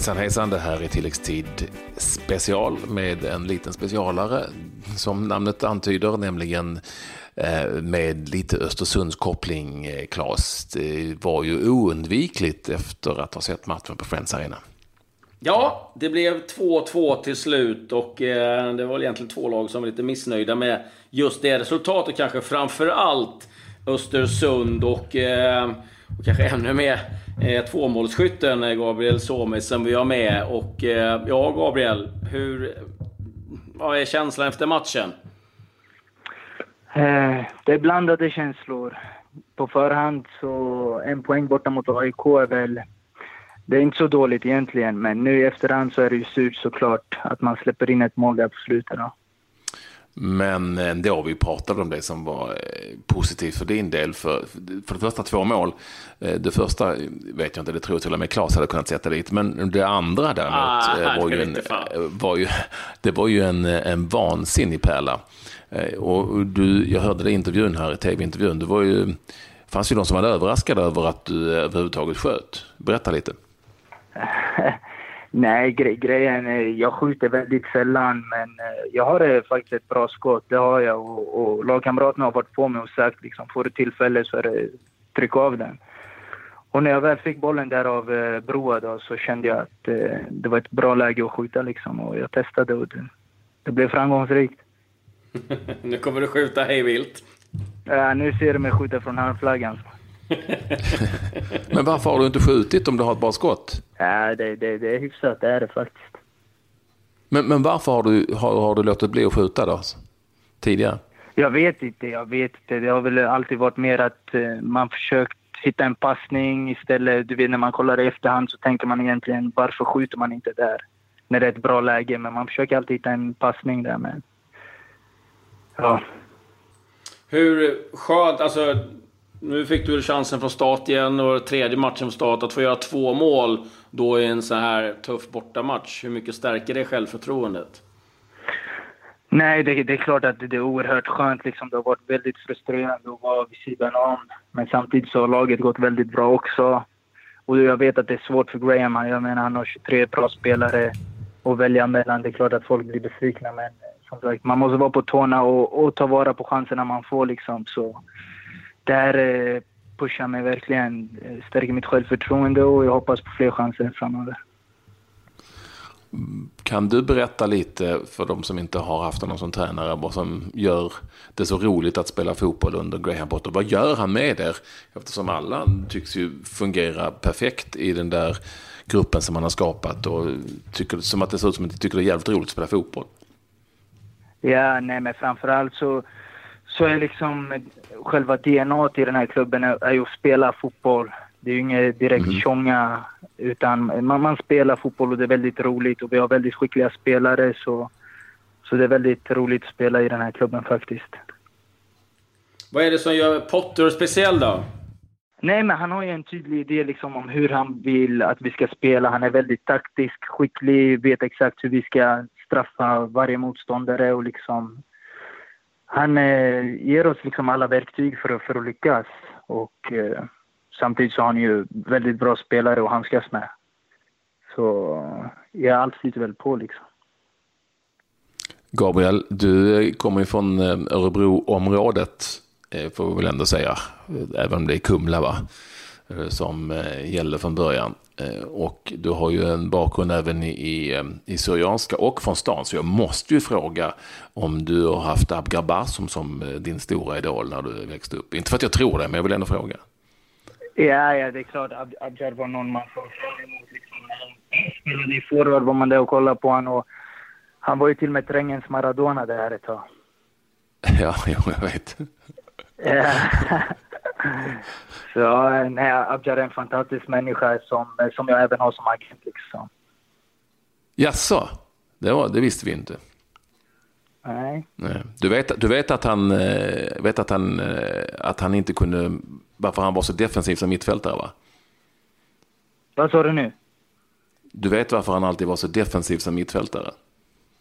Hejsan hejsan, det här är tilläggstid special med en liten specialare som namnet antyder, nämligen eh, med lite Östersundskoppling, eh, Claes. Det var ju oundvikligt efter att ha sett matchen på Friends Arena. Ja, det blev 2-2 till slut och eh, det var egentligen två lag som var lite missnöjda med just det resultatet. Kanske framför allt Östersund och, eh, och kanske ännu mer eh, tvåmålsskytten eh, Gabriel Somis som vi har med. Och eh, ja, Gabriel, hur, vad är känslan efter matchen? Eh, det är blandade känslor. På förhand så en poäng borta mot AIK är väl... Det är inte så dåligt egentligen, men nu i efterhand så är det ju surt såklart att man släpper in ett mål där på slutet. Då. Men ändå, vi pratade om det som var eh, positivt för din del. För, för det första två mål. Eh, det första vet jag inte, det tror jag till och med Claes hade kunnat sätta dit. Men det andra däremot Ah, eh, var ju en, var ju, det var ju en, en vansinnig pärla. Och du, jag hörde det i intervjun här, i tv-intervjun. Det var ju, fanns ju de som var överraskade över att du överhuvudtaget sköt. Berätta lite. Nej, gre grejen är, jag skjuter väldigt sällan men eh, jag har eh, faktiskt ett bra skott, det har jag. Och, och lagkamraterna har varit på mig och sagt liksom, får du tillfälle så det tryck av den. Och när jag väl fick bollen där av eh, Broa då, så kände jag att eh, det var ett bra läge att skjuta liksom. Och jag testade och det, det blev framgångsrikt. nu kommer du skjuta hejvilt. Ja, nu ser du mig skjuta från hörnflaggan. Men varför har du inte skjutit om du har ett bra skott? Ja, det, det, det är hyfsat, det är det faktiskt. Men, men varför har du, har, har du låtit bli att skjuta då? Tidigare? Jag vet inte, jag vet inte. Det har väl alltid varit mer att uh, man försökt hitta en passning istället. Du vet när man kollar i efterhand så tänker man egentligen varför skjuter man inte där? När det är ett bra läge, men man försöker alltid hitta en passning där med. Ja. Hur skönt, alltså nu fick du chansen från start igen och tredje matchen från start att få göra två mål då i en så här tuff bortamatch. Hur mycket stärker det självförtroendet? Nej, det, det, är klart att det är oerhört skönt. Liksom. Det har varit väldigt frustrerande att vara vid sidan om. Men samtidigt så har laget gått väldigt bra också. Och jag vet att det är svårt för Graham. Jag menar, han har 23 bra spelare att välja mellan. Det är klart att folk blir besvikna, men som sagt, man måste vara på tårna och, och ta vara på chanserna man får. Liksom. Så det här eh, pushar mig verkligen, eh, stärker mitt självförtroende och jag hoppas på fler chanser framöver. Kan du berätta lite för de som inte har haft honom som tränare vad som gör det så roligt att spela fotboll under Graham Potter? Vad gör han med er? Eftersom alla tycks ju fungera perfekt i den där gruppen som han har skapat och tycker som att det ser ut som att de tycker det är jävligt roligt att spela fotboll. Ja, nej men framförallt så, så är liksom själva DNA i den här klubben är, är ju att spela fotboll. Det är ju inget direkt mm. tjonga, utan man, man spelar fotboll och det är väldigt roligt och vi har väldigt skickliga spelare så, så det är väldigt roligt att spela i den här klubben faktiskt. Vad är det som gör Potter speciell då? Nej, men han har ju en tydlig idé liksom om hur han vill att vi ska spela. Han är väldigt taktisk, skicklig, vet exakt hur vi ska straffa varje motståndare och liksom... Han eh, ger oss liksom alla verktyg för, för att lyckas. Och eh, samtidigt så har han ju väldigt bra spelare att handskas med. Så ja, allt flyter väl på liksom. Gabriel, du kommer ju från eh, Örebroområdet, eh, får vi väl ändå säga. Även om det är Kumla va? Eh, som gäller från början. Och du har ju en bakgrund även i, i, Syrianska och från stan. Så jag måste ju fråga om du har haft Abgar Barsum som din stora idol när du växte upp. Inte för att jag tror det, men jag vill ändå fråga. Ja, ja, det är klart. Ab Abjar var någon man såg fram emot. Liksom. Han spelade i forward var man där och kollade på honom. Han var ju till och med trängens Maradona där ett tag. Ja, jo, jag vet. Ja. Så nej, Abjar är en fantastisk människa som, som jag även har som agent. Liksom. Jaså? Det, var, det visste vi inte. Nej. nej. Du, vet, du vet att han, eh, vet att han, eh, att han inte kunde, varför han var så defensiv som mittfältare va? Vad sa du nu? Du vet varför han alltid var så defensiv som mittfältare?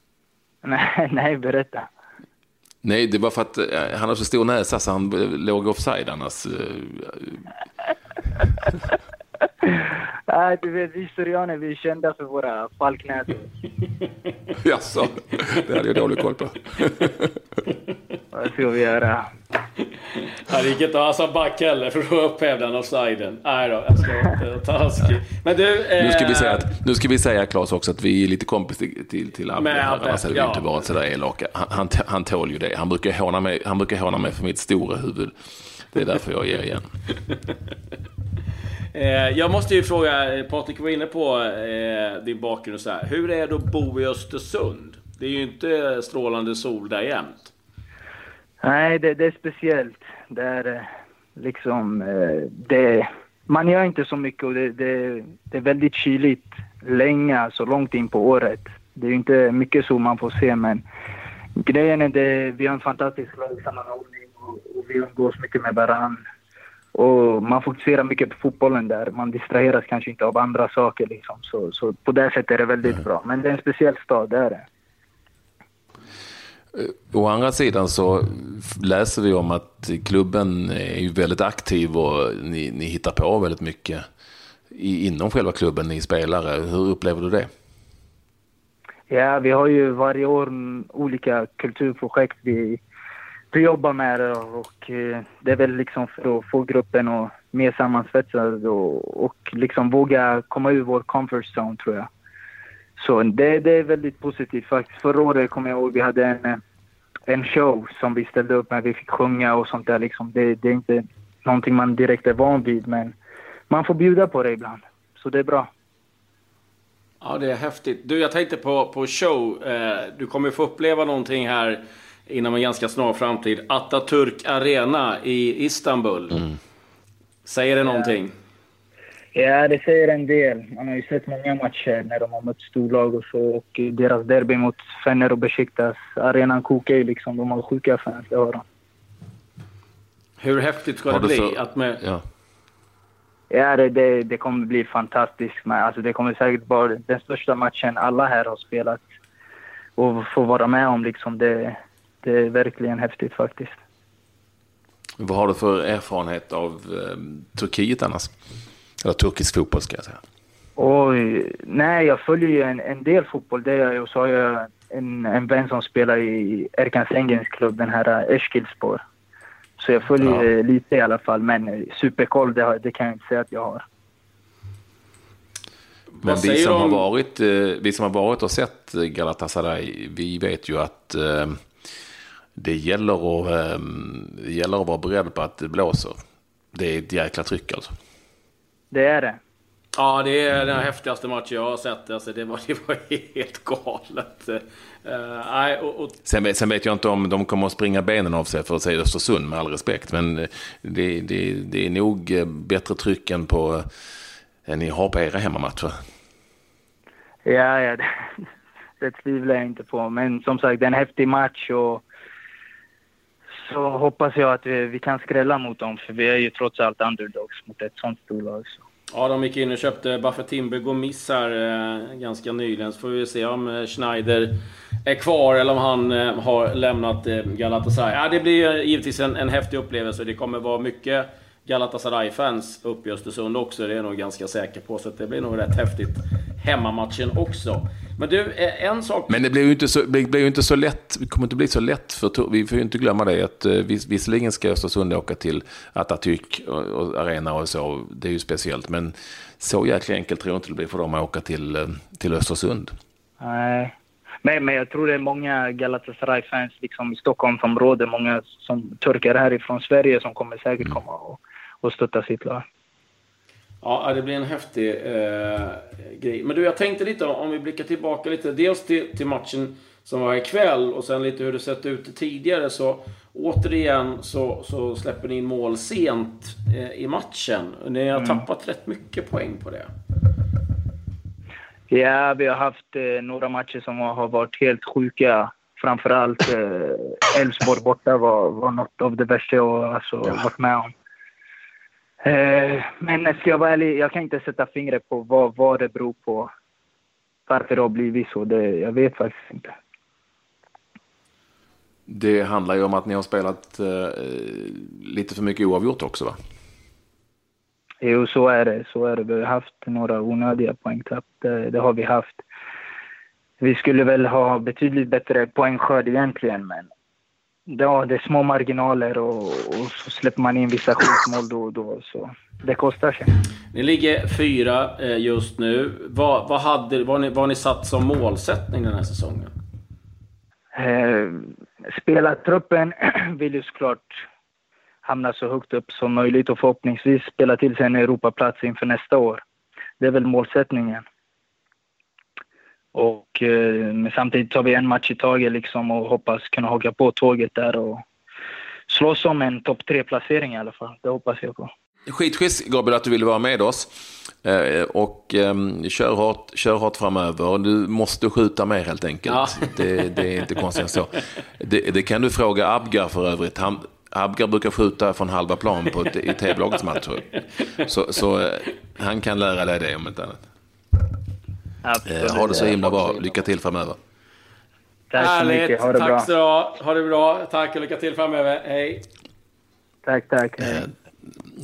Nej, nej, berätta. Nej, det var för att han har så stor näsa så han låg offside annars. Nej, du vet, vi syrianer vi är kända för våra falknäsor. Jaså, det hade jag dålig koll på. Vad ska vi göra? Ja, det gick inte att ha som back heller för då upphävde han offsiden. Nej då, jag ska inte taskig. Men du... Eh... Nu ska vi säga, att, nu ska vi säga Claes också att vi är lite kompis till, till, till Abbe. Annars hade vi inte varit sådär elaka. Han, han, han tål ju det. Han brukar, håna mig, han brukar håna mig för mitt stora huvud. Det är därför jag ger igen. Eh, jag måste ju fråga, Patrik var inne på eh, din bakgrund och så här. Hur är det att bo i Östersund? Det är ju inte strålande sol där jämt. Nej, det, det är speciellt. Det är eh, liksom... Det, man gör inte så mycket och det, det, det är väldigt kyligt länge, alltså långt in på året. Det är inte mycket sol man får se, men grejen är att vi har en fantastisk lagsammanhållning och, och vi umgås mycket med varandra. Och man fokuserar mycket på fotbollen där. Man distraheras kanske inte av andra saker. Liksom. Så, så på det sättet är det väldigt bra. Men det är en speciell stad, det är det. Eh, å andra sidan så läser vi om att klubben är väldigt aktiv och ni, ni hittar på väldigt mycket i, inom själva klubben, ni spelare. Hur upplever du det? Ja, vi har ju varje år olika kulturprojekt vi vi jobbar med och eh, det är väl liksom för att få gruppen och mer sammansvetsad och, och liksom våga komma ur vår comfort zone tror jag. Så det, det är väldigt positivt faktiskt. Förra året kommer jag ihåg vi hade en, en show som vi ställde upp med. Vi fick sjunga och sånt där liksom. Det, det är inte någonting man direkt är van vid men man får bjuda på det ibland. Så det är bra. Ja, det är häftigt. Du, jag tänkte på, på show. Eh, du kommer få uppleva någonting här inom en ganska snar framtid. Atatürk Arena i Istanbul. Mm. Säger det någonting? Ja, det säger en del. Man har ju sett många matcher när de har mött storlag och så. Och deras derby mot Fener och Besiktas. Arenan kokar ju liksom. De har sjuka fans, det har de. Hur häftigt ska det bli? Så... Att med... Ja, ja det, det, det kommer bli fantastiskt. Men alltså, det kommer säkert vara den största matchen alla här har spelat. Och få vara med om liksom. Det, det är verkligen häftigt faktiskt. Vad har du för erfarenhet av eh, Turkiet annars? Eller turkisk fotboll ska jag säga. Oj, nej, jag följer ju en, en del fotboll. Det är och så har jag en, en vän som spelar i Erkan Sengens klubb, den här Eskilspor. Så jag följer ja. lite i alla fall, men superkoll det, det kan jag inte säga att jag har. Men vi som, har varit, eh, vi som har varit och sett Galatasaray, vi vet ju att eh, det gäller, att, det gäller att vara beredd på att det blåser. Det är ett jäkla tryck alltså. Det är det. Ja, det är den häftigaste matchen jag har sett. Alltså, det, var, det var helt galet. Uh, och, och... Sen, sen, vet jag inte om de kommer att springa benen av sig för att säga Östersund med all respekt. Men det, det, det är nog eh, bättre tryck än, på, än ni har på era hemmamatcher. Ja, ja det, det tvivlar jag inte på. Men som sagt, det är en häftig match. och så hoppas jag att vi, vi, kan skrälla mot dem, för vi är ju trots allt underdogs mot ett sånt storlag. Så. Ja, de gick in och köpte Buffett Timber och här eh, ganska nyligen. Så får vi se om eh, Schneider är kvar eller om han eh, har lämnat eh, Galatasaray. Ja, det blir givetvis en, en häftig upplevelse. Det kommer vara mycket Galatasaray-fans uppe i Östersund också. Det är jag nog ganska säker på. Så det blir nog rätt häftigt hemmamatchen också. Men du, eh, en sak... Men det blir ju inte så, blir ju inte så lätt. Det kommer inte bli så lätt för Vi får ju inte glömma det att eh, visserligen ska Östersund åka till Atatürk och, och Arena och så. Det är ju speciellt. Men så jäkla enkelt tror jag inte det blir för dem att åka till, eh, till Östersund. Nej. Men, men jag tror det är många Galatasaray-fans liksom i Stockholmsområdet, många som turkar härifrån Sverige som kommer säkert mm. komma och, och stötta sitt lag. Ja, det blir en häftig eh, grej. Men du, jag tänkte lite om vi blickar tillbaka lite. Dels till, till matchen som var ikväll och sen lite hur det sett ut tidigare. Så återigen så, så släpper ni in mål sent eh, i matchen. Ni har mm. tappat rätt mycket poäng på det. Ja, vi har haft eh, några matcher som har varit helt sjuka. Framförallt eh, Elfsborg borta var, var något av det värsta jag alltså, ja. varit med om. Eh, men ska jag vara ärlig, jag kan inte sätta fingret på vad, vad det beror på. Varför det har blivit så. Det, jag vet faktiskt inte. Det handlar ju om att ni har spelat eh, lite för mycket oavgjort också va? Jo, så är det. Så är det. Vi har haft några onödiga poängtapp. Det, det har vi haft. Vi skulle väl ha betydligt bättre poängskörd egentligen, men ja, det är små marginaler och, och så släpper man in vissa skitmål då och då. Så det kostar sig. Ni ligger fyra eh, just nu. Vad, vad, hade, vad, ni, vad ni satt som målsättning den här säsongen? Eh, spelartruppen vill ju såklart hamna så högt upp som möjligt och förhoppningsvis spela till sig en Europaplats inför nästa år. Det är väl målsättningen. Och, eh, men samtidigt tar vi en match i taget liksom och hoppas kunna haka på tåget där och slåss om en topp tre-placering i alla fall. Det hoppas jag på. Skitschysst Gabriel att du ville vara med oss. Eh, och eh, kör, hårt, kör hårt framöver. Du måste skjuta mer helt enkelt. Ja. Det, det, är inte konstigt än så. Det, det, kan du fråga Abgar för övrigt. Han, Abgar brukar skjuta från halva plan på, i TV-lagets matcher. Så, så eh, han kan lära dig det om inte annat. Absolut. Ha det så himla bra. Lycka till framöver. Tack så mycket. Ha det tack bra. Tack så ha. det bra. Tack och lycka till framöver. Hej. Tack, tack. Hej.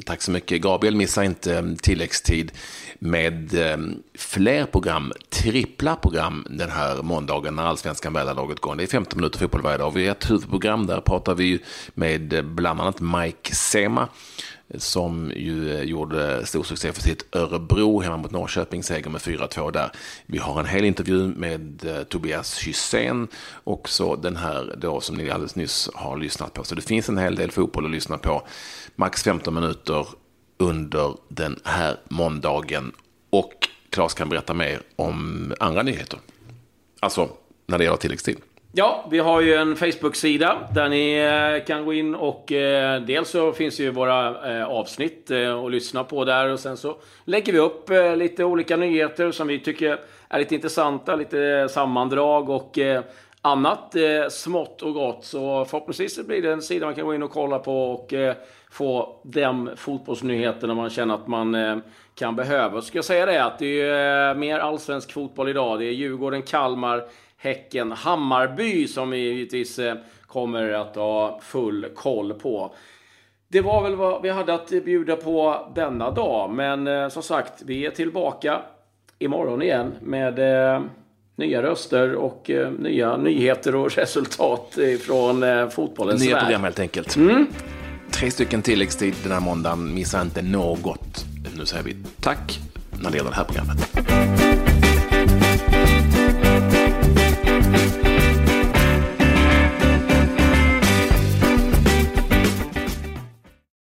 Tack så mycket. Gabriel missar inte mm, tilläggstid med mm, fler program, trippla program den här måndagen när Allsvenskan väderlaget går. Det är 15 minuter fotboll varje dag. Vi har ett huvudprogram där pratar vi med eh, bland annat Mike Sema som ju eh, gjorde stor succé för sitt Örebro hemma mot Norrköping, seger med 4-2 där. Vi har en hel intervju med eh, Tobias Hysén, också den här då som ni alldeles nyss har lyssnat på. Så det finns en hel del fotboll att lyssna på. Max 15 minuter under den här måndagen. Och Claes kan berätta mer om andra nyheter. Alltså när det gäller tilläggstid. Ja, vi har ju en Facebook-sida där ni eh, kan gå in och eh, dels så finns ju våra eh, avsnitt eh, att lyssna på där och sen så lägger vi upp eh, lite olika nyheter som vi tycker är lite intressanta, lite sammandrag och annat smått och gott. Så förhoppningsvis blir det en sida man kan gå in och kolla på och få de fotbollsnyheterna man känner att man kan behöva. Ska jag säga det att det är mer allsvensk fotboll idag. Det är Djurgården, Kalmar, Häcken Hammarby som vi givetvis eh, kommer att ha full koll på. Det var väl vad vi hade att bjuda på denna dag, men eh, som sagt, vi är tillbaka imorgon igen med eh, nya röster och nya nyheter och resultat från fotbollens Nya program helt enkelt. Mm. Tre stycken tilläggstid den här måndagen. Missa inte något. Nu säger vi tack när det gäller det här programmet.